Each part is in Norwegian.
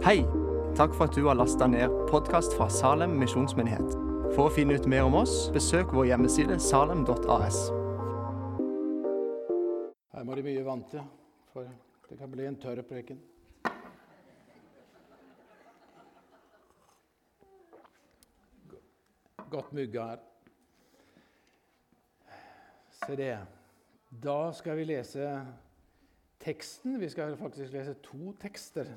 Hei! Takk for at du har lasta ned podkast fra Salem misjonsmyndighet. For å finne ut mer om oss, besøk vår hjemmeside salem.as. Her må de mye vann til, for det kan bli en tørr preken. Godt mugga her. Se det. Da skal vi lese teksten. Vi skal faktisk lese to tekster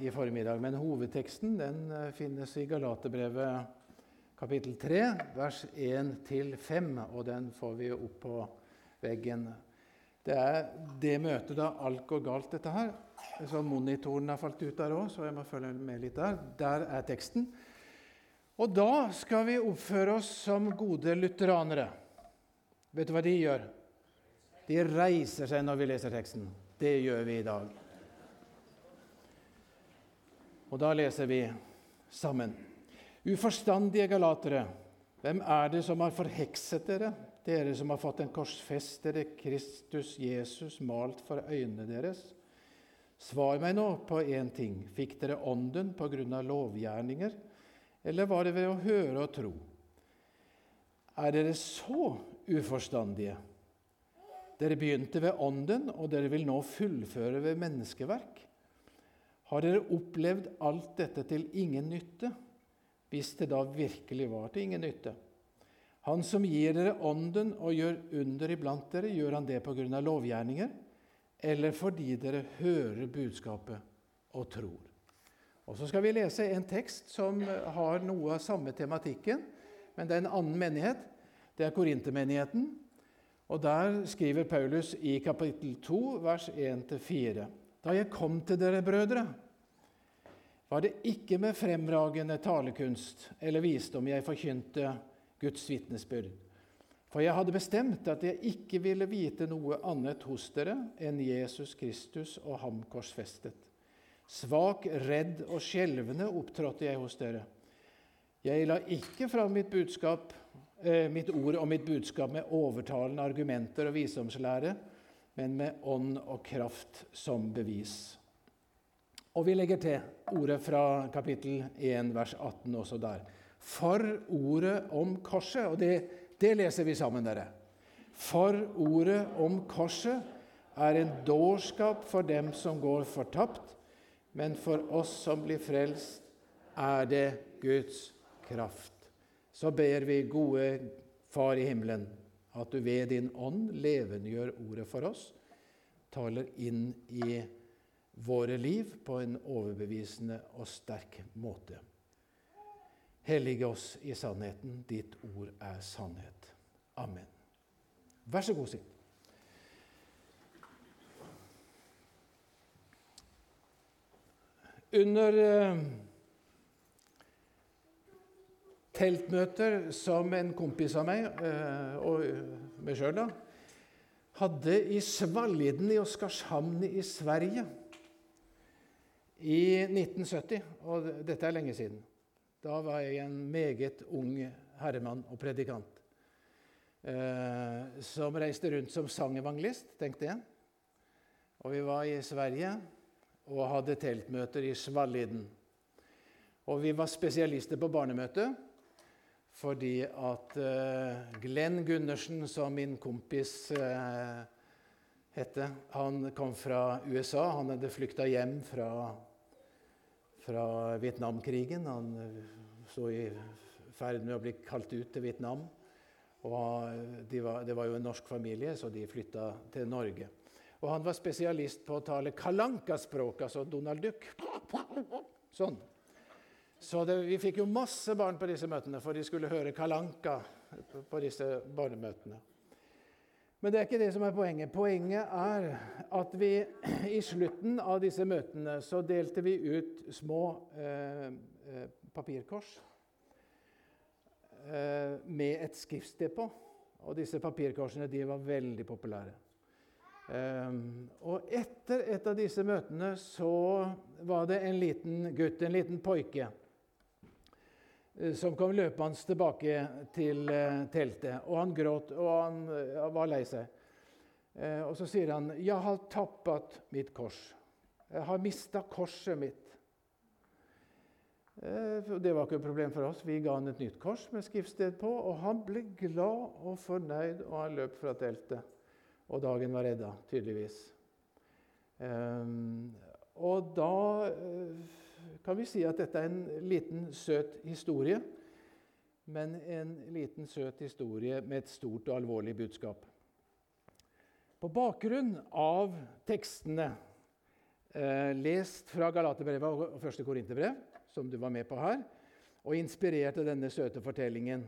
i formiddag. Men hovedteksten den eh, finnes i Galaterbrevet kapittel 3, vers 1-5. Og den får vi opp på veggen. Det er det møtet da alt går galt, dette her. Så monitoren har falt ut der òg, så jeg må følge med litt der. Der er teksten. Og da skal vi oppføre oss som gode lutheranere. Vet du hva de gjør? De reiser seg når vi leser teksten. Det gjør vi i dag. Og da leser vi sammen. Uforstandige galatere, hvem er det som har forhekset dere, dere som har fått en korsfestere, Kristus Jesus, malt for øynene deres? Svar meg nå på én ting. Fikk dere Ånden på grunn av lovgjerninger, eller var det ved å høre og tro? Er dere så uforstandige? Dere begynte ved Ånden, og dere vil nå fullføre ved menneskeverk. Har dere opplevd alt dette til ingen nytte, hvis det da virkelig var til ingen nytte? Han som gir dere Ånden og gjør under iblant dere, gjør han det av lovgjerninger, eller fordi dere hører budskapet og tror? Og Så skal vi lese en tekst som har noe av samme tematikken, men det er en annen menighet. Det er Korintermenigheten. Og Der skriver Paulus i kapittel 2, vers 1-4.: Da jeg kom til dere, brødre, var det ikke med fremragende talekunst eller visdom jeg forkynte Guds vitnesbyrd. For jeg hadde bestemt at jeg ikke ville vite noe annet hos dere enn Jesus Kristus og ham korsfestet. Svak, redd og skjelvende opptrådte jeg hos dere. Jeg la ikke fram mitt, budskap, eh, mitt ord og mitt budskap med overtalende argumenter og visdomslære, men med ånd og kraft som bevis. Og vi legger til ordet fra kapittel 1, vers 18 også der. For ordet om korset. Og det, det leser vi sammen, dere. For ordet om korset er en dårskap for dem som går fortapt, men for oss som blir frelst, er det Guds kraft. Så ber vi, gode Far i himmelen, at du ved din ånd levendegjør ordet for oss, taler inn i våre liv på en overbevisende og sterk måte. Hellige oss i sannheten. Ditt ord er sannhet. Amen. Vær så god, Siv. Under eh, teltmøter som en kompis av meg, eh, og meg sjøl, hadde i Svaliden i Oskarshamn i Sverige i 1970. Og dette er lenge siden. Da var jeg en meget ung herremann og predikant. Eh, som reiste rundt som sangevangelist, tenkte jeg. Og vi var i Sverige og hadde teltmøter i Svaliden. Og vi var spesialister på barnemøte fordi at uh, Glenn Gundersen, som min kompis uh, hette, han kom fra USA. Han hadde flykta hjem fra, fra Vietnamkrigen. Han uh, sto i ferd med å bli kalt ut til Vietnam. Og de var, det var jo en norsk familie, så de flytta til Norge. Og han var spesialist på å tale kalankaspråk, altså Donald Duck. Sånn. Så det, vi fikk jo masse barn på disse møtene, for de skulle høre kalanka på disse barnemøtene. Men det er ikke det som er poenget. Poenget er at vi i slutten av disse møtene så delte vi ut små eh, eh papirkors eh, med et skriftsted på. Og disse papirkorsene de var veldig populære. Eh, og etter et av disse møtene så var det en liten gutt, en liten poike, som kom løpende tilbake til uh, teltet. Og han gråt, og han uh, var lei seg. Og så sier han, 'Jeg har tappet mitt kors'. Jeg har mista korset mitt. Eh, det var ikke et problem for oss. Vi ga han et nytt kors med skriftsted på. Og han ble glad og fornøyd, og han løp fra teltet. Og dagen var redda, tydeligvis. Og da kan vi si at dette er en liten, søt historie. Men en liten, søt historie med et stort og alvorlig budskap. På bakgrunn av tekstene eh, lest fra Galaterbrevet og første Korinterbrev, som du var med på her, og inspirert av denne søte fortellingen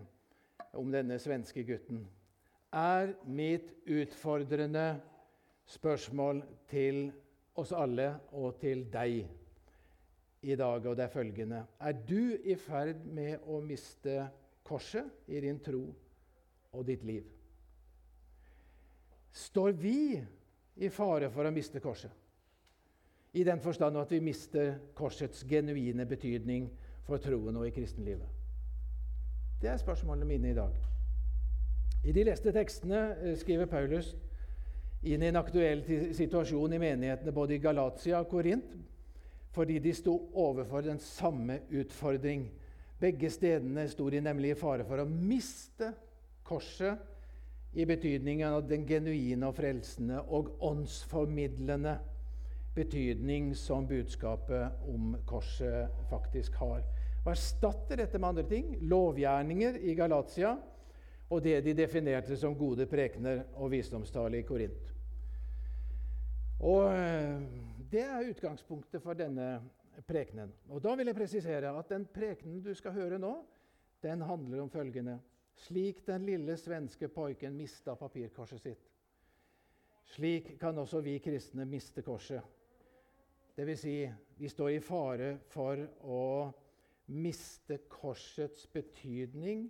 om denne svenske gutten, er mitt utfordrende spørsmål til oss alle og til deg i dag, og det er følgende Er du i ferd med å miste korset i din tro og ditt liv? Står vi i fare for å miste korset? I den forstand at vi mister korsets genuine betydning for troen og i kristenlivet? Det er spørsmålene mine i dag. I de leste tekstene eh, skriver Paulus inn i en aktuell situasjon i menighetene både i Galatia og Korint, fordi de sto overfor den samme utfordring. Begge stedene sto de nemlig i fare for å miste korset i betydningen av den genuine og frelsende og åndsformidlende betydning som budskapet om korset faktisk har. Og erstatter dette med andre ting. Lovgjerninger i Galatia og det de definerte som gode prekener og visdomstale i Korint. Og eh, Det er utgangspunktet for denne prekenen. Og Da vil jeg presisere at den prekenen du skal høre nå, den handler om følgende Slik den lille svenske pojken mista papirkorset sitt. Slik kan også vi kristne miste korset. Dvs. Si, vi står i fare for å miste korsets betydning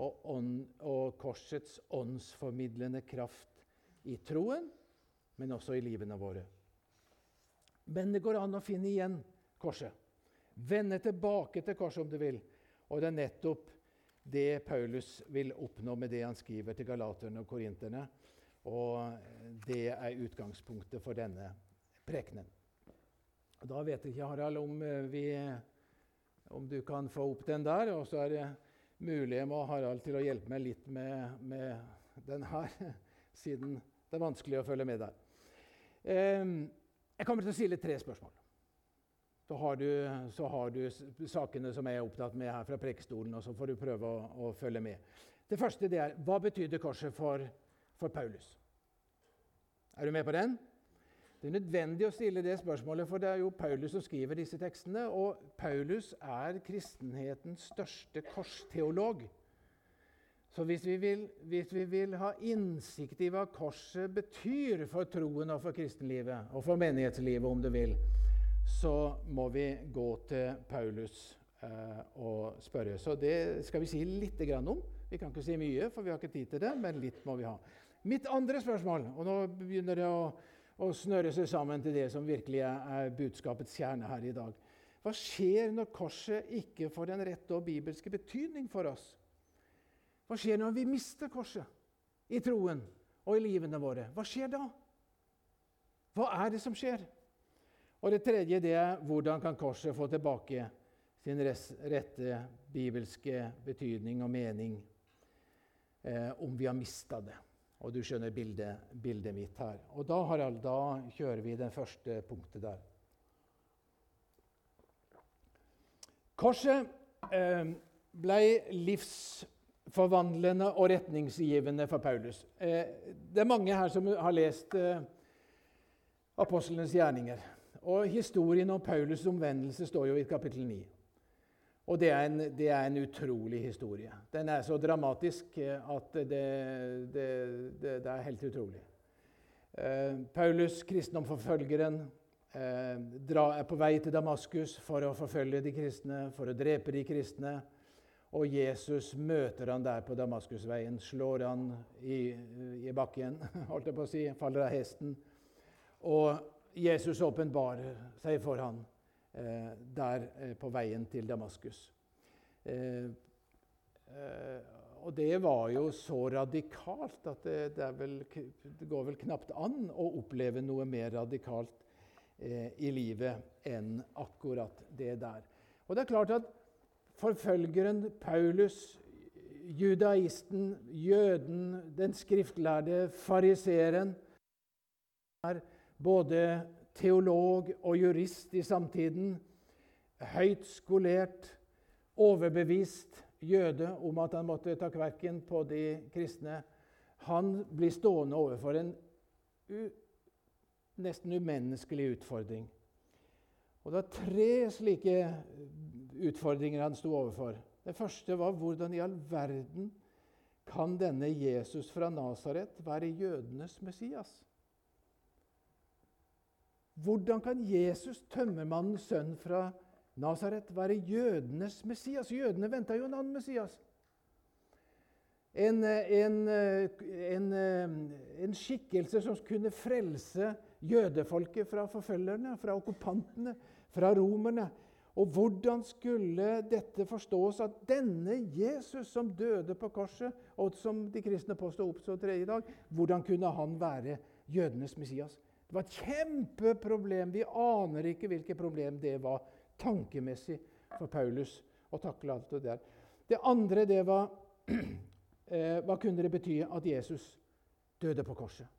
og, ånd, og korsets åndsformidlende kraft i troen, men også i livene våre. Men det går an å finne igjen korset. Vende tilbake til korset, om du vil. Og det er nettopp det Paulus vil oppnå med det han skriver til galaterne og korinterne. Og det er utgangspunktet for denne prekenen. Da vet jeg ikke, Harald, om, eh, vi, om du kan få opp den der. Og så er det mulig jeg må Harald til å hjelpe meg litt med, med den her, siden det er vanskelig å følge med der. Jeg kommer til å stille tre spørsmål. Så har, du, så har du sakene som jeg er opptatt med her fra prekestolen, og så får du prøve å, å, følge med. Det første det er hva betydde korset for, for Paulus? Er du med på den? Det er nødvendig å stille det spørsmålet, for det er jo Paulus som skriver disse tekstene. Og Paulus er kristenhetens største korsteolog. Så hvis vi, vil, hvis vi vil ha innsikt i hva korset betyr for troen og for kristenlivet, og for menighetslivet, om du vil, så må vi gå til Paulus eh, og spørre. Så det skal vi si litt om. Vi kan ikke si mye, for vi har ikke tid til det, men litt må vi ha. Mitt andre spørsmål, og nå begynner det å å snøre seg sammen til det som virkelig er budskapets kjerne her i dag. Hva skjer når korset ikke får den rette og bibelske betydning for oss? Hva skjer når vi mister korset i troen og i livene våre? Hva skjer da? Hva er det som skjer? Og det tredje det er hvordan kan korset få tilbake sin rette bibelske betydning og mening eh, om vi har mista det? Og du skjønner bildet, bildet, mitt her. Og da, Harald, da kjører vi det første punktet der. Korset eh, ble livsforvandlende og retningsgivende for Paulus. Eh, det er mange her som har lest eh, apostlenes gjerninger. Og historien om Paulus' omvendelse står jo i kapittel 9. Og det er, en, det er, en, utrolig historie. Den er så dramatisk eh, at det, det, det er helt utrolig. Eh, Paulus, kristendomforfølgeren, eh, er på vei til Damaskus for å forfølge de kristne, for å drepe de kristne. Og Jesus møter han der på Damaskusveien, slår han i, i bakken, holdt jeg på å si, faller av hesten. Og Jesus åpenbarer seg for han Eh, der eh, på veien til Damaskus. Eh, og det var jo så radikalt at det, det, vel, det, går vel knapt an å oppleve noe mer radikalt eh, i livet enn akkurat det der. Og det er klart at forfølgeren Paulus, judaisten, jøden, den skriftlærde fariseeren er både teolog og jurist i samtiden, høyt skolert, overbevist jøde om at han måtte ta kverken på de kristne. Han blir stående overfor en nesten umenneskelig utfordring. Og Det er tre slike utfordringer han sto overfor. Det første var hvordan i all verden kan denne Jesus fra Nasaret være jødenes Messias? Hvordan kan Jesus, tømmermannens sønn fra Nasaret, være jødenes Messias? Jødene venta jo en annen Messias. En, en, en, en, skikkelse som kunne frelse jødefolket fra forfølgerne, fra okkupantene, fra romerne. Og hvordan skulle dette forstås at denne Jesus som døde på korset, og som de kristne påstod oppstod tredje dag, hvordan kunne han være jødenes Messias? Det var et kjempeproblem. Vi aner ikke hvilket problem det var tankemessig for Paulus å takle alt det der. Det andre det var eh, Hva kunne det bety at Jesus døde på korset?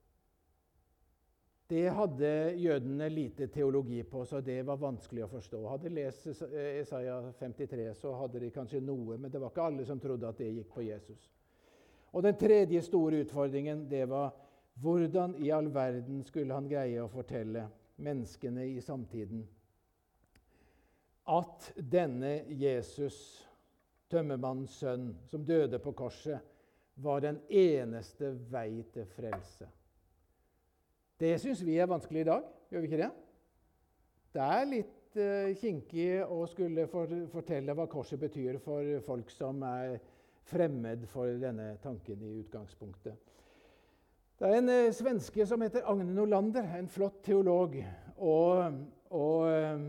Det hadde jødene lite teologi på, så det var vanskelig å forstå. Hadde lest Isaiah 53, så hadde de kanskje noe, men det var ikke alle som trodde at det gikk på Jesus. Og Den tredje store utfordringen det var hvordan i all verden skulle han greie å fortelle menneskene i samtiden at denne Jesus, tømmermannens sønn, som døde på korset, var den eneste vei til frelse? Det syns vi er vanskelig i dag, gjør vi ikke det? Det er litt uh, kinkig å skulle for, fortelle hva korset betyr for folk som er fremmed for denne tanken i utgangspunktet. Det er en uh, svenske som heter Agne Nolander, en flott teolog og, og um,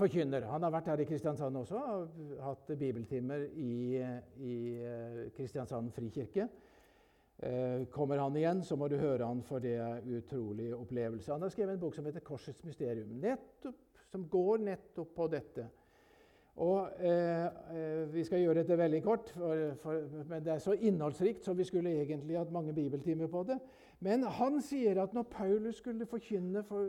forkynner. Han har vært her i Kristiansand også, har hatt bibeltimer i, i uh, Kristiansand frikirke. Uh, kommer han igjen, så må du høre han, for det utrolig opplevelse. Han har skrevet en bok som heter 'Korsets mysterium', nettopp, som går nettopp på dette. Og eh, eh, Vi skal gjøre dette veldig kort, for, for, men det er så innholdsrikt så vi skulle egentlig hatt mange bibeltimer på det. Men han sier at når Paulus skulle forkynne for,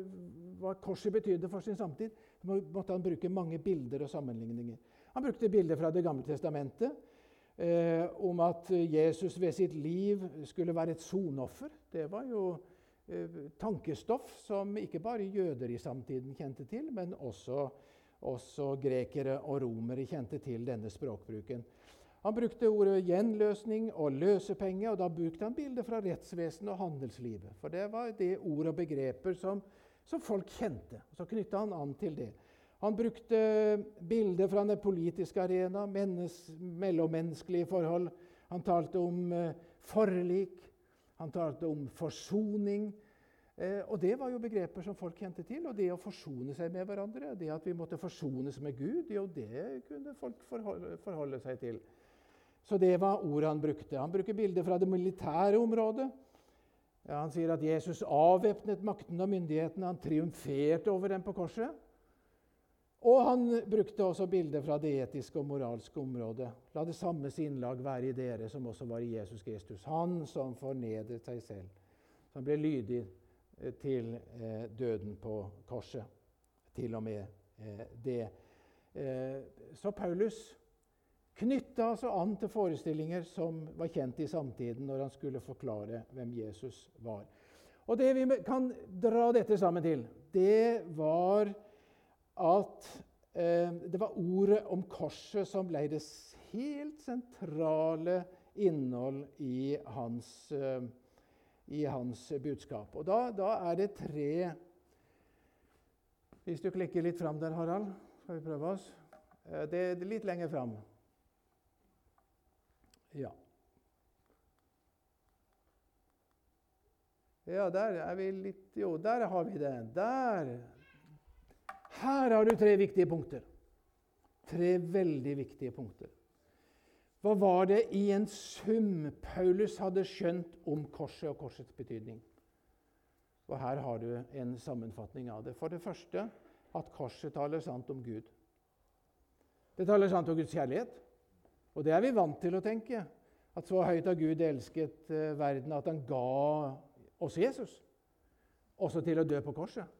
hva korset betydde for sin samtid, måtte han bruke mange bilder og sammenligninger. Han brukte bilder fra Det gamle testamentet eh, om at Jesus ved sitt liv skulle være et sonoffer. Det var jo eh, tankestoff som ikke bare jøder i samtiden kjente til, men også også grekere og romere kjente til denne språkbruken. Han brukte ordet gjenløsning og løsepenge, og da brukte han bilder fra rettsvesenet og handelslivet. For det var det ord og begreper som, som folk kjente. Så knytta han an til det. Han brukte bilder fra den politiske arena, mellommenneskelige forhold. Han talte om uh, forlik, han talte om forsoning. Eh, og Det var jo begreper som folk kjente til. Og det å forsone seg med hverandre, det at vi måtte forsones med Gud, jo, det kunne folk forholde, forholde seg til. Så det var ordet han brukte. Han bruker bilder fra det militære området. Ja, han sier at Jesus avvæpnet makten og myndighetene. Han triumferte over dem på korset. Og han brukte også bilder fra det etiske og moralske området. La det samme sinnlag være i dere som også var i Jesus Kristus. Han som fornedret seg selv, som ble lydig Eh, til eh, døden på korset. Til og med eh, det. Så Paulus knytta altså an til forestillinger som var kjent i samtiden, når han skulle forklare hvem Jesus var. Og Det vi kan dra dette sammen til, det var at eh, det var ordet om korset som ble det helt sentrale innhold i hans eh, i hans budskap. Og da, da, er det tre Hvis du klikker litt fram der, Harald, skal vi prøve oss. Eh, det er litt lenger fram. Ja. Ja, der er vi litt Jo, der har vi det. Der. Her har du tre viktige punkter. Tre veldig viktige punkter. Hva var det i en sum Paulus hadde skjønt om korset og korsets betydning? Og her har du en sammenfatning av det. For det første at korset taler sant om Gud. Det taler sant om Guds kjærlighet. Og det er vi vant til å tenke. At så høyt har Gud elsket eh, verden at han ga oss Jesus. Også til å dø på korset.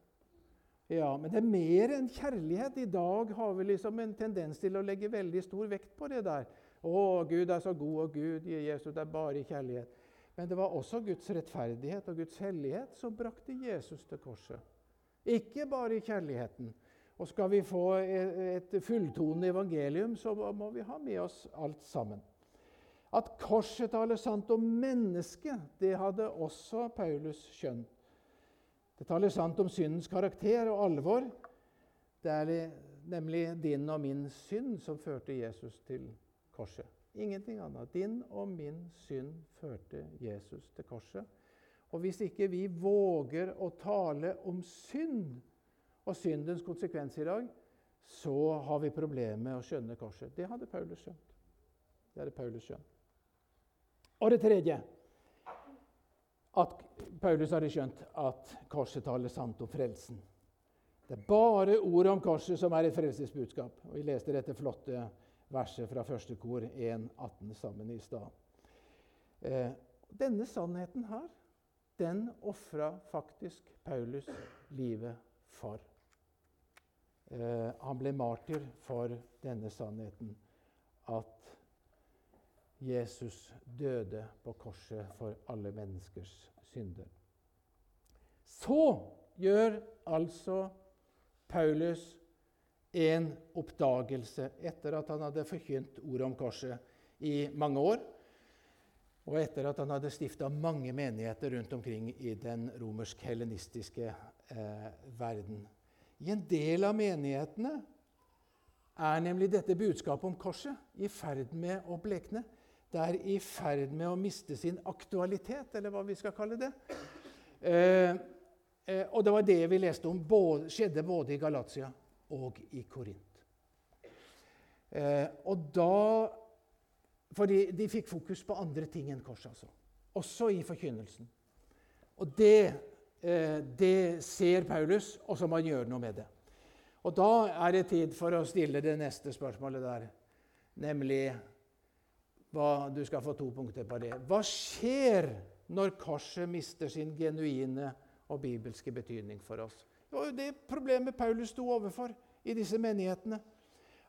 Ja, Men det er mer enn kjærlighet. I dag har vi liksom en tendens til å legge veldig stor vekt på det der. Å, Gud er så god, og Gud Jesus, det er bare kjærlighet. Men det var også Guds rettferdighet og Guds hellighet som brakte Jesus til korset. Ikke bare kjærligheten. Og skal vi få et fulltonende evangelium, så må vi ha med oss alt sammen. At korset taler sant om mennesket, det hadde også Paulus skjønt. Det taler sant om syndens karakter og alvor. Det er nemlig din og min synd som førte Jesus til korset. Ingenting annet. Din og min synd førte Jesus til korset. Og hvis ikke vi våger å tale om synd og syndens konsekvens i dag, så har vi problemer med å skjønne korset. Det hadde Paulus skjønt. Det hadde Paulus skjønt. Og det tredje at Paulus hadde skjønt at korset taler sant om frelsen. Det er bare ordet om korset som er et frelsesbudskap. Og Vi leste dette flotte verset fra første kor 1.18 sammen i stad. Eh, denne sannheten her, den ofra faktisk Paulus livet for. Eh, han ble martyr for denne sannheten, at Jesus døde på korset for alle menneskers synder. Så gjør altså Paulus en oppdagelse etter at han hadde forkynt ordet om korset i mange år, og etter at han hadde stifta mange menigheter rundt omkring i den romersk-helenistiske eh, verden. I en del av menighetene er nemlig dette budskapet om korset i ferd med å blekne. Det er i ferd med å miste sin aktualitet, eller hva vi skal kalle det. Eh, eh, og det var det vi leste om både, skjedde både i Galatia og i Korint. Eh, og da Fordi de fikk fokus på andre ting enn korset, altså. Også i forkynnelsen. Og det, eh, det ser Paulus, og så må han gjøre noe med det. Og da er det tid for å stille det neste spørsmålet der, nemlig hva, Du skal få to punkter på det. Hva skjer når korset mister sin genuine og bibelske betydning for oss? Det var jo det problemet Paulus sto overfor i disse menighetene.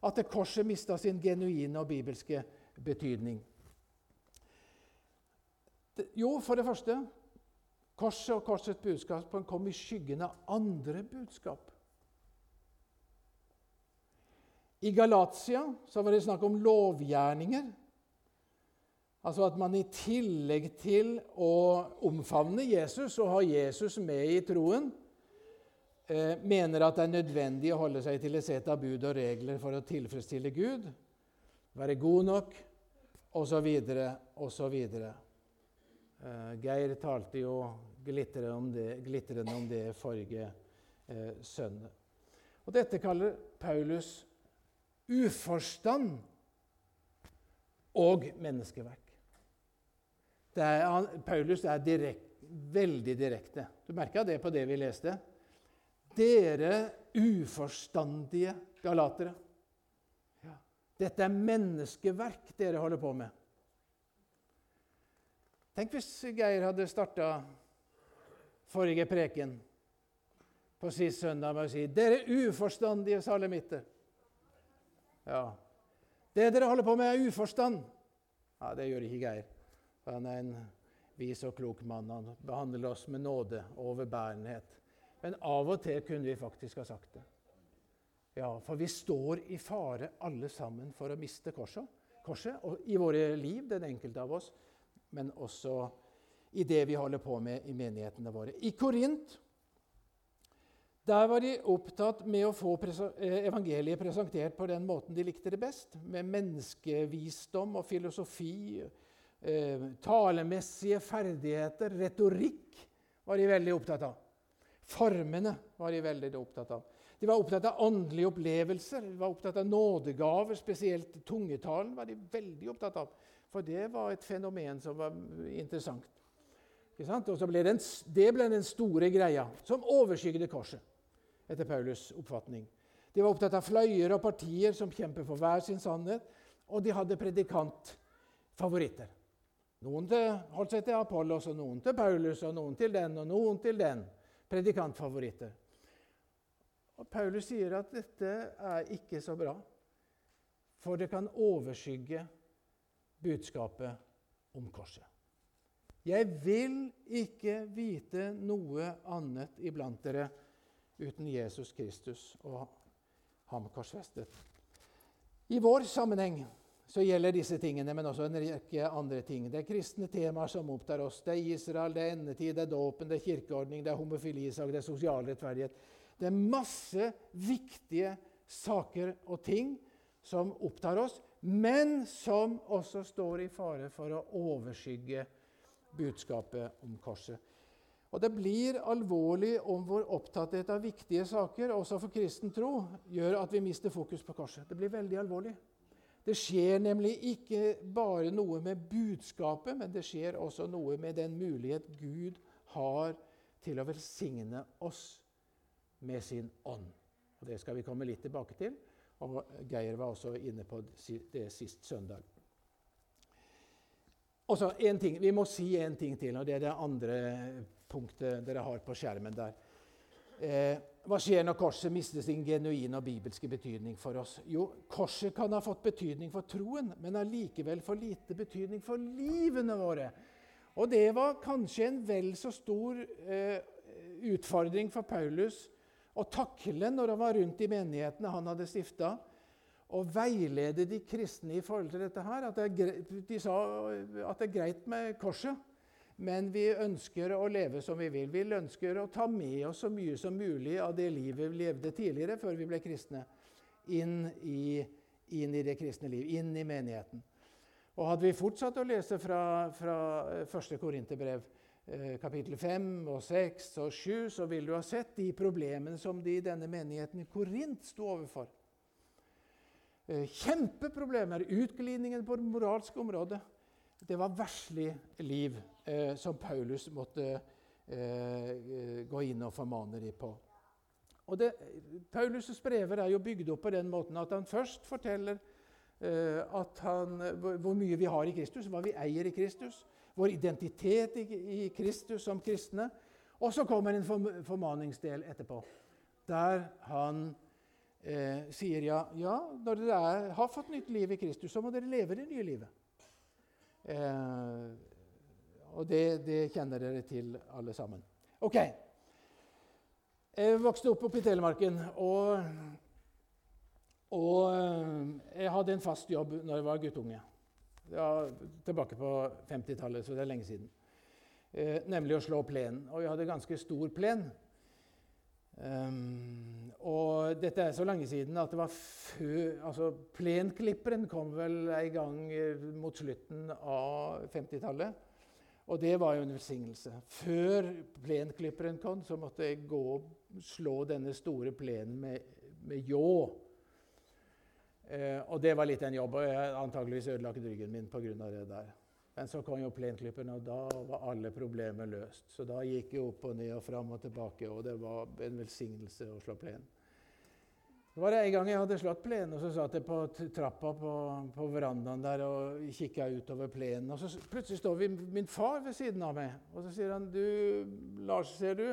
At korset mista sin genuine og bibelske betydning. Jo, for det første Korset og korsets budskap kom i skyggen av andre budskap. I Galatia var det snakk om lovgjerninger. Altså at man i tillegg til å omfavne Jesus og ha Jesus med i troen, eh, mener at det er nødvendig å holde seg til et sett av bud og regler for å tilfredsstille Gud, være god nok, osv., osv. Eh, Geir talte jo glitrende om det, glitrende om det forrige eh, søndag. Og Dette kaller Paulus uforstand og menneskeverk. Er, Paulus er direkt, veldig direkte. Du merka det på det vi leste. Dere uforstandige galatere. Ja. Dette er menneskeverk dere holder på med. Tenk hvis Geir hadde starta forrige preken på sist søndag med å si 'Dere uforstandige salemitter'. Ja. Det dere holder på med, er uforstand. Ja, Det gjør ikke Geir. Han er en vis og klok mann. Han behandler oss med nåde og overbærenhet. Men av og til kunne vi faktisk ha sagt det. Ja, For vi står i fare alle sammen for å miste korset. korset og I våre liv, den enkelte av oss, men også i det vi holder på med i menighetene våre. I Korint der var de opptatt med å få eh, evangeliet presentert på den måten de likte det best, med menneskevisdom og filosofi, eh, talemessige ferdigheter, retorikk var de veldig opptatt av. Formene var de veldig opptatt av. De var opptatt av åndelige opplevelser, de var opptatt av nådegaver. Spesielt tungetalen var de veldig opptatt av, for det var et fenomen som var interessant. Og så ble den, Det ble den store greia, som overskygde korset, etter Paulus' oppfatning. De var opptatt av fløyer og partier som kjemper for hver sin sannhet, og de hadde predikantfavoritter. Noen til, holdt seg til Apollos, og noen til Paulus, og noen til den og noen til den. Predikantfavoritter. Og Paulus sier at dette er ikke så bra, for det kan overskygge budskapet om korset. Jeg vil ikke vite noe annet iblant dere uten Jesus Kristus og ham korsfestet. I vår sammenheng så gjelder disse tingene, men også en rekke andre ting. Det er kristne temaer som opptar oss. Det er Israel, det er endetid, det er dåpen, det er kirkeordning, det er homofilisak, det er sosial rettferdighet. Det er masse viktige saker og ting som opptar oss, men som også står i fare for å overskygge budskapet om korset. Og Det blir alvorlig om vår opptatthet av viktige saker, også for kristen tro, gjør at vi mister fokus på korset. Det blir veldig alvorlig. Det skjer nemlig ikke bare noe med budskapet, men det skjer også noe med den mulighet Gud har til å velsigne oss med sin ånd. Og Det skal vi komme litt tilbake til. Og Geir var også inne på det sist søndag. Og så en ting, Vi må si en ting til, og det er det andre punktet dere har på skjermen der. Eh, hva skjer når korset mister sin genuine og bibelske betydning for oss? Jo, korset kan ha fått betydning for troen, men allikevel for lite betydning for livene våre. Og det var kanskje en vel så stor eh, utfordring for Paulus å takle når han var rundt i menighetene han hadde stifta og veilede de kristne i forhold til dette her. At greit, de sa at det er greit med korset, men vi ønsker å leve som vi vil. Vi ønsker å ta med oss så mye som mulig av det livet vi levde tidligere, før vi ble kristne, inn i, inn i det kristne liv, inn i menigheten. Og Hadde vi fortsatt å lese fra, fra 1. Korinterbrev, eh, kapittel 5 og 6 og 7, så vil du ha sett de problemene som de i denne menigheten i Korint sto overfor. Eh, kjempeproblemer. Utglidningen på det moralske området. Det var verslig liv eh, som Paulus måtte eh, gå inn og formane dem på. Og det, Paulus' brever er jo bygd opp på den måten at han først forteller eh, han, hvor mye vi har i Kristus, hva vi eier i Kristus, vår identitet i, i Kristus som kristne. Og så kommer en formaningsdel etterpå, der han eh, sier ja, ja, når dere er, har fått nytt liv i Kristus, så må dere leve det nye livet. Eh, og det, det, kjenner dere til, alle sammen. Ok. Jeg vokste opp oppe i Telemarken. Og, og eh, jeg hadde en fast jobb når jeg var guttunge. Ja, tilbake på 50-tallet, så det er lenge siden. Eh, nemlig å slå plen. Og jeg hadde ganske stor plen. Um, og dette er så lenge siden at det var før altså Plenklipperen kom vel i gang eh, mot slutten av 50-tallet. Og det var jo en velsignelse. Før plenklipperen kom, så måtte jeg gå og slå denne store plenen med, med ljå. Eh, og det var litt en jobb, og jeg antageligvis ødelagt ryggen min pga. det der. Men så kom jo plenklipperen, og da var alle problemer løst. Så da gikk jeg opp og ned og fram og tilbake, og det var en velsignelse å slå plen. Så var det En gang jeg hadde slått plenen, og så satt jeg på trappa på, på verandaen der og kikka utover plenen. Og så plutselig står min far ved siden av meg, og så sier han du, Lars, ser du,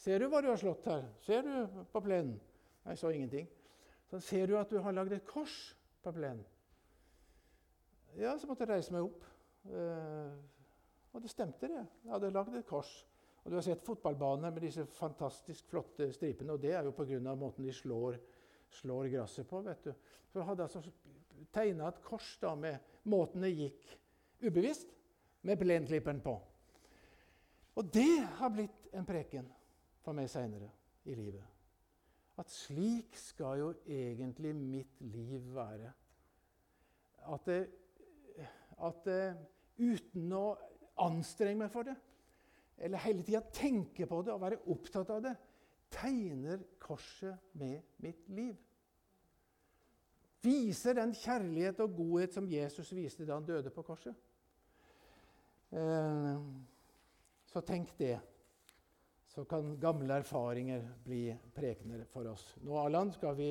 ser du hva du har slått her? Ser du på plenen? Jeg så ingenting. Så ser du at du har lagd et kors på plenen? Ja, så måtte jeg reise meg opp. Uh, og det stemte, det. Jeg hadde lagd et kors. Og Du har sett fotballbaner med disse fantastisk flotte stripene. og Det er jo pga. måten de slår, slår, gresset på. vet du. Så jeg hadde altså tegna et kors da med måten det gikk ubevisst, med plenklipperen på. Og det har blitt en preken for meg seinere i livet. At slik skal jo egentlig mitt liv være. At det at det, uten å anstrenge meg for det, eller hele tida tenke på det og være opptatt av det, tegner korset med mitt liv. Viser den kjærlighet og godhet som Jesus viste da han døde på korset. Uh, Så tenk det. Så kan gamle erfaringer bli prekener for oss. Nå, Allan, skal vi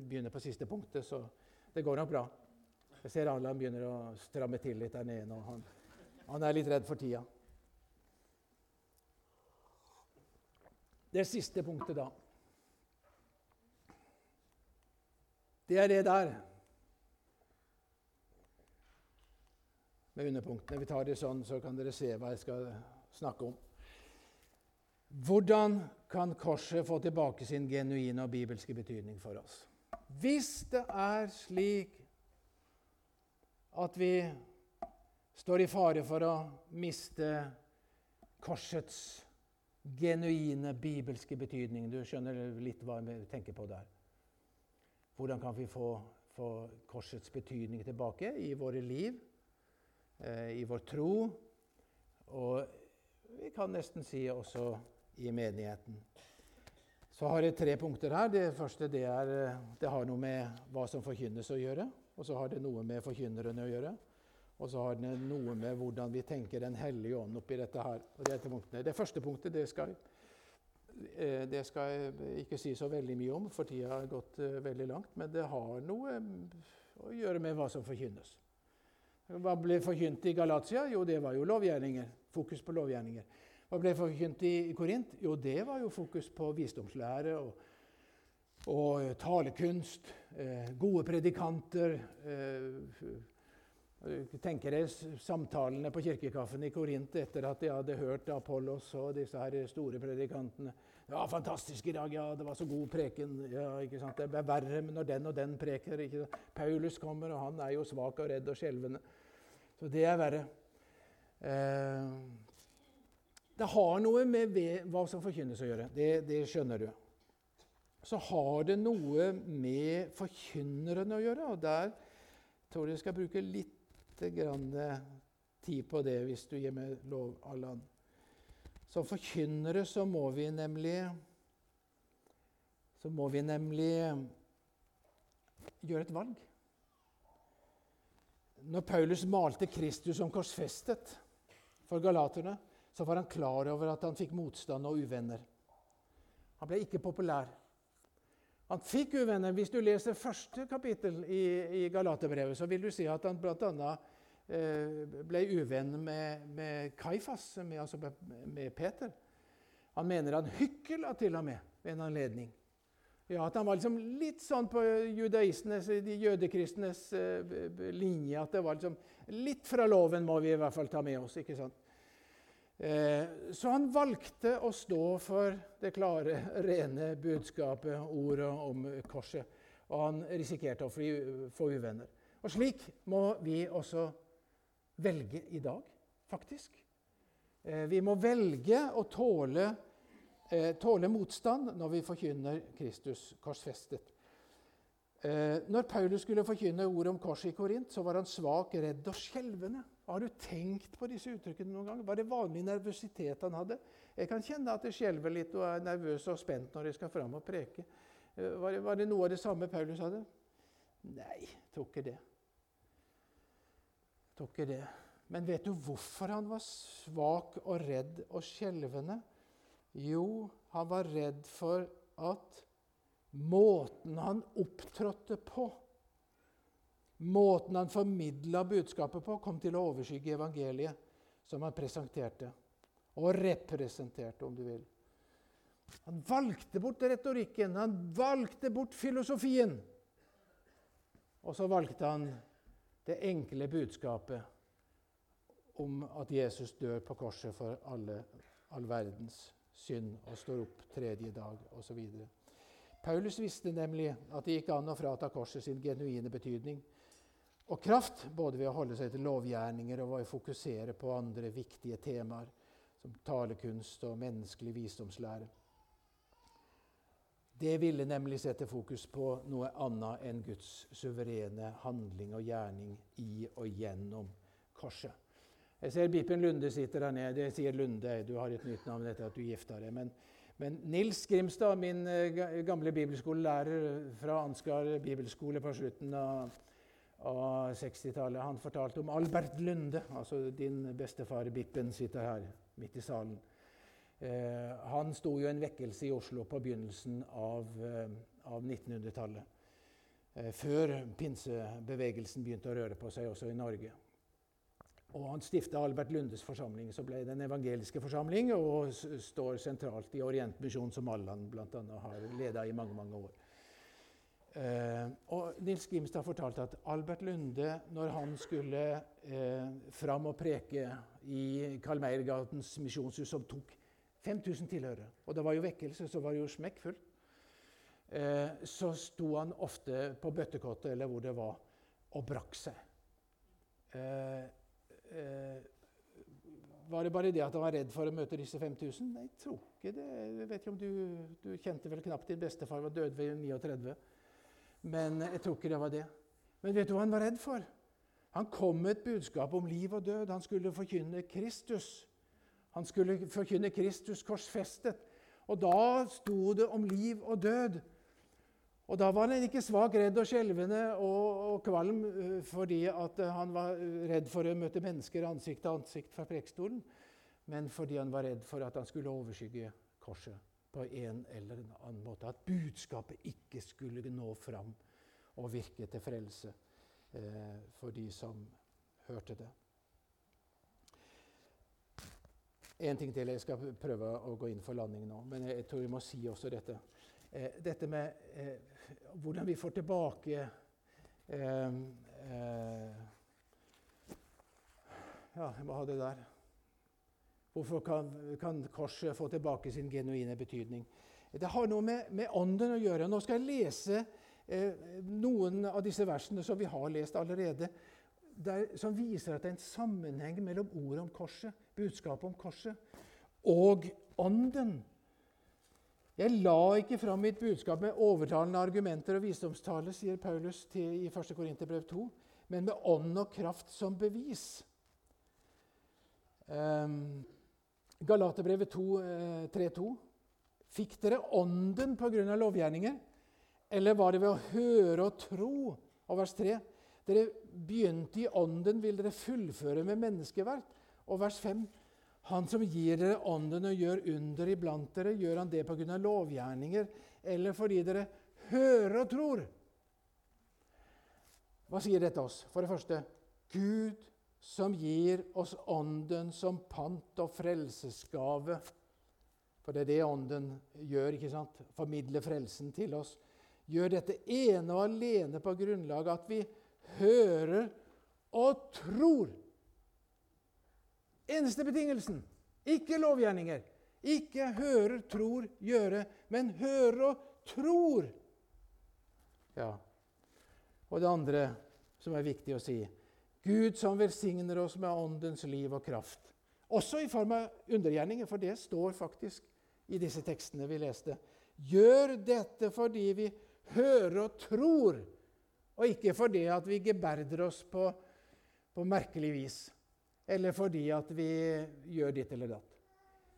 begynne på siste punktet, så det går nok bra. Jeg ser Allan begynner å stramme til litt der nede. Han, han er litt redd for tida. Det siste punktet, da. Det er det der. Med underpunktene. Vi tar det sånn, så kan dere se hva jeg skal snakke om. Hvordan kan korset få tilbake sin genuine og bibelske betydning for oss? Hvis det er slik at vi står i fare for å miste korsets genuine bibelske betydning Du skjønner litt hva jeg tenker på der. Hvordan kan vi få, få korsets betydning tilbake i våre liv, eh, i vår tro, og vi kan nesten si også i menigheten. Så har jeg tre punkter her. Det første det er, eh, det har noe med hva som forkynnes å gjøre. Og så har det noe med forkynnerne å gjøre. Og så har den noe med hvordan vi tenker Den hellige ånd oppi dette her. Det, det første punktet det skal Eh, det skal jeg ikke si så veldig mye om, for tida har gått eh, veldig langt. Men det har noe mm, å gjøre med hva som forkynnes. Hva ble forkynt i Galatia? Jo, det var jo lovgjerninger. Fokus på lovgjerninger. Hva ble forkynt i Korint? Jo, det var jo fokus på visdomslære og, og eh, talekunst. Eh, gode predikanter. Eh, tenker dere samtalene på kirkekaffen i Korint etter at de hadde hørt Apollos og disse her store predikantene. Ja, fantastisk i dag. Ja, det var så god preken. Ja, ikke sant? Det er verre når den og den preker. Ikke sant? Paulus kommer, og han er jo svak og redd og skjelvende. Så det er verre. Eh, det har noe med hva som forkynnes å gjøre. Det, det skjønner du. Så har det noe med forkynneren å gjøre. og der tror jeg skal bruke litt grann tid på det, hvis du gir meg lov, Allan. Som forkynnere så må vi nemlig Så må vi nemlig gjøre et valg. Når Paulus malte Kristus som korsfestet for galaterne, så var han klar over at han fikk motstand og uvenner. Han ble ikke populær. Han fikk uvenner. Hvis du leser første kapittel i, i Galaterbrevet, så vil du si at han bl.a. Eh, ble uvenn med, med Kaifas, med, altså med, Peter. Han mener han hykla til og med ved en anledning. Ja, At han var liksom litt sånn på judaistenes, de jødekristnes eh, linje. At det var liksom litt fra loven må vi i hvert fall ta med oss. ikke sant? Eh, så han valgte å stå for det klare, rene budskapet, ordet om korset. Og han risikerte å få uvenner. Og slik må vi også velge i dag, faktisk. Eh, vi må velge å tåle, eh, tåle motstand når vi forkynner Kristus korsfestet. Når Paulus skulle forkynne ordet om korset i Korint, så var han svak, redd og skjelvende. Har du tenkt på disse uttrykkene noen gang? Var det vanlig nervøsitet han hadde? Jeg kan kjenne at det skjelver litt og er nervøs og spent når jeg skal fram og preke. Eh, var det, var det noe av det samme Paulus hadde? Nei, tror ikke det. Tror ikke det. Men vet du hvorfor han var svak og redd og skjelvende? Jo, han var redd for at måten han opptrådte på Måten han formidla budskapet på, kom til å overskygge evangeliet som han presenterte. Og representerte, om du vil. Han valgte bort retorikken, han valgte bort filosofien. Og så valgte han det enkle budskapet om at Jesus dør på korset for alle, all verdens synd og står opp tredje dag osv. Paulus visste nemlig at det gikk an å frata korset sin genuine betydning og kraft, både ved å holde seg til lovgjerninger og ved å fokusere på andre viktige temaer, som talekunst og menneskelig visdomslære. Det ville nemlig sette fokus på noe annet enn Guds suverene handling og gjerning i og gjennom korset. Jeg ser Bipen Lunde sitter der nede. Jeg sier Lunde, du har et nytt navn etter at du gifta deg. Men, men, Nils Grimstad, min eh, gamle bibelskolelærer fra Ansgar bibelskole på slutten av av 60-tallet. Han fortalte om Albert Lunde, altså din bestefar Bippen sitter her. midt i salen. Eh, han sto jo en vekkelse i Oslo på begynnelsen av, eh, av 1900-tallet. Eh, før pinsebevegelsen begynte å røre på seg også i Norge. Og Han stifta Albert Lundes forsamling, som ble Den evangeliske forsamling, og står sentralt i Orientmisjonen, som Allan bl.a. har leda i mange mange år. Eh, og Nils Gimstad fortalte at Albert Lunde, når han skulle eh, fram og preke i Karl Meiergatens misjonshus, som tok 5000 tilhørere. Og det var jo vekkelse, så var det jo smekkfullt. Eh, så sto han ofte på bøttekottet eller hvor det var, og brakk seg. Eh, eh, var det bare det at han var redd for å møte disse 5000? Nei, jeg tror ikke det. Jeg vet ikke om du, du kjente vel knapt din bestefar, var død ved 39. Men jeg tror ikke det var det. Men vet du hva han var redd for? Han kom med et budskap om liv og død. Han skulle forkynne Kristus. Han skulle forkynne Kristus korsfestet. Og da sto det om liv og død. Og da var han ikke svak, redd og skjelvende og, og, kvalm eh, fordi eh, han var redd for å møte mennesker ansikt til ansikt fra prekestolen, men fordi han var redd for at han skulle overskygge korset på en eller annen måte. At budskapet ikke skulle nå fram og virke til frelse eh, for de som hørte det. En ting til. Jeg skal prøve å gå inn for landing nå. Men jeg tror vi må si også dette. Eh, dette med eh, hvordan vi får tilbake eh, eh, Ja, jeg må ha det der. Hvorfor kan, kan, korset få tilbake sin genuine betydning? Det har noe med, med ånden å gjøre. Nå skal jeg lese eh, noen av disse versene som vi har lest allerede der, som viser at det er en sammenheng mellom ordet om korset, budskapet om korset, og ånden. Jeg la ikke fram mitt budskap med overtalende argumenter og visdomstale, sier Paulus til, i 1. Korinterbrev 2, men med ånd og kraft som bevis. Um, Galaterbrevet 3.2.: eh, Fikk dere ånden pga. lovgjerninger, eller var det ved å høre og tro? Og vers 3.: dere begynte i ånden, vil dere fullføre med menneskeverk? Og vers 5.: Han som gir dere ånden og gjør under iblant dere, gjør han det pga. lovgjerninger eller fordi dere hører og tror? Hva sier dette oss? For det første Gud som gir oss ånden som pant og frelsesgave. For det er det ånden gjør. ikke sant? Formidler frelsen til oss. Gjør dette ene og alene på grunnlag av at vi hører og tror. Eneste betingelsen. Ikke lovgjerninger. Ikke hører, tror, gjøre, men hører og tror. Ja. Og det andre som er viktig å si Gud som velsigner oss med åndens liv og kraft. Også i form av undergjerninger, for det står faktisk i disse tekstene vi leste. Gjør dette fordi vi hører og tror og ikke fordi at vi geberder oss på, på merkelig vis, eller fordi at vi gjør ditt eller datt,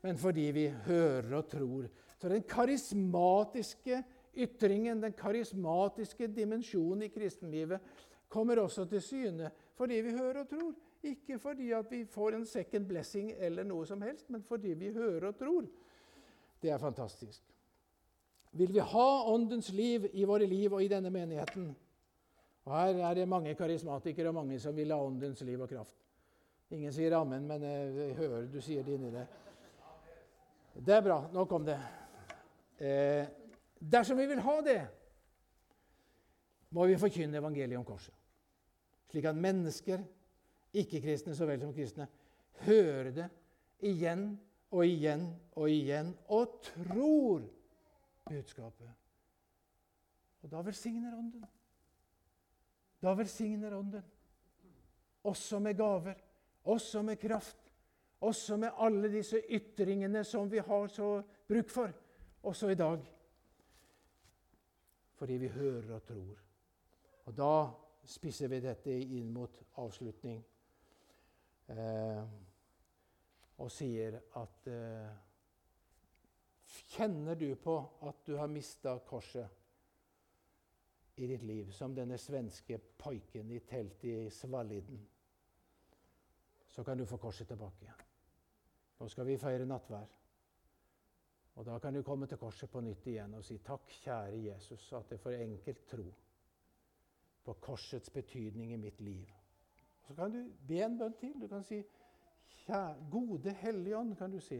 men fordi vi hører og tror. Så den karismatiske ytringen, den karismatiske dimensjonen i kristenlivet, kommer også til syne fordi vi hører og tror. Ikke fordi at vi får en second blessing eller noe som helst, men fordi vi hører og tror. Det er fantastisk. Vil vi ha Åndens liv i våre liv og i denne menigheten, og Her er det mange karismatikere og mange som vil ha åndens liv og kraft. Ingen sier ammen, men jeg hører du sier det inni det. Det er bra. Nå kom det. Eh, dersom vi vil ha det, må vi forkynne evangeliet om korset. Slik at mennesker, ikke-kristne så vel som kristne, hører det igjen og igjen og igjen og tror budskapet. Og da velsigner Ånden. Da velsigner Ånden. Også med gaver, også med kraft, også med alle disse ytringene som vi har så bruk for, også i dag. Fordi vi hører og tror. Og da spisser vi dette inn mot avslutning eh, og sier at eh, Kjenner du på at du har mista korset? i ditt liv, som denne svenske paiken i teltet i Svaliden, så kan du få korset tilbake. Nå skal vi feire nattvær. Og Da kan du komme til korset på nytt igjen og si takk, kjære Jesus, at det for enkelt tro på korsets betydning i mitt liv. Så kan du be en bønn til. Du kan si Gode Hellige Ånd, kan du si.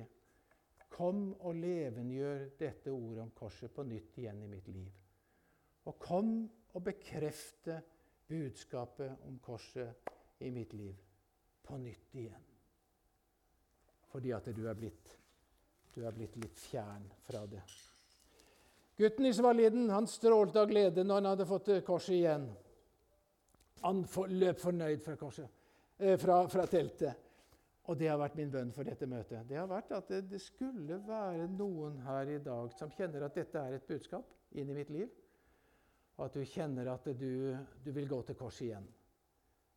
Kom og levendegjør dette ordet om korset på nytt igjen i mitt liv. Og kom og bekrefte budskapet om korset i mitt liv på nytt igjen. Fordi at du er blitt, du er blitt litt fjern fra det. Gutten i Svaliden han strålte av glede når han hadde fått korset igjen. Han løp fornøyd fra, korset, eh, fra, fra teltet. Og det har vært min bønn for dette møtet. Det har vært at det, det, skulle være noen her i dag som kjenner at dette er et budskap inn i mitt liv. Og at du kjenner at du, du vil gå til korset igjen.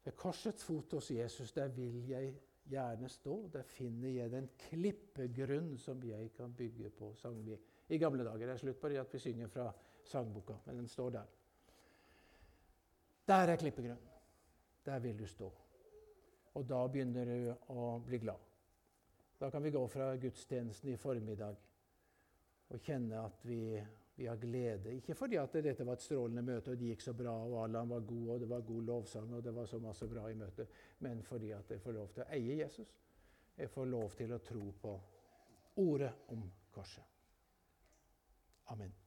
Ved korsets fot hos Jesus, der vil jeg gjerne stå. Der finner jeg den klippegrunn som jeg kan bygge på, sang vi i gamle dager. Det er slutt på det at vi synger fra sangboka, men den står der. Der er klippegrønn. Der vil du stå. Og da begynner du å bli glad. Da kan vi gå fra gudstjenesten i formiddag og kjenne at vi, vi, har glede. Ikke fordi at dette var et strålende møte, og det gikk så bra, og Allan var god, og det var god lovsang, og det var så masse bra i møtet, men fordi at jeg får lov til å eie Jesus. Jeg får lov til å tro på ordet om korset. Amen.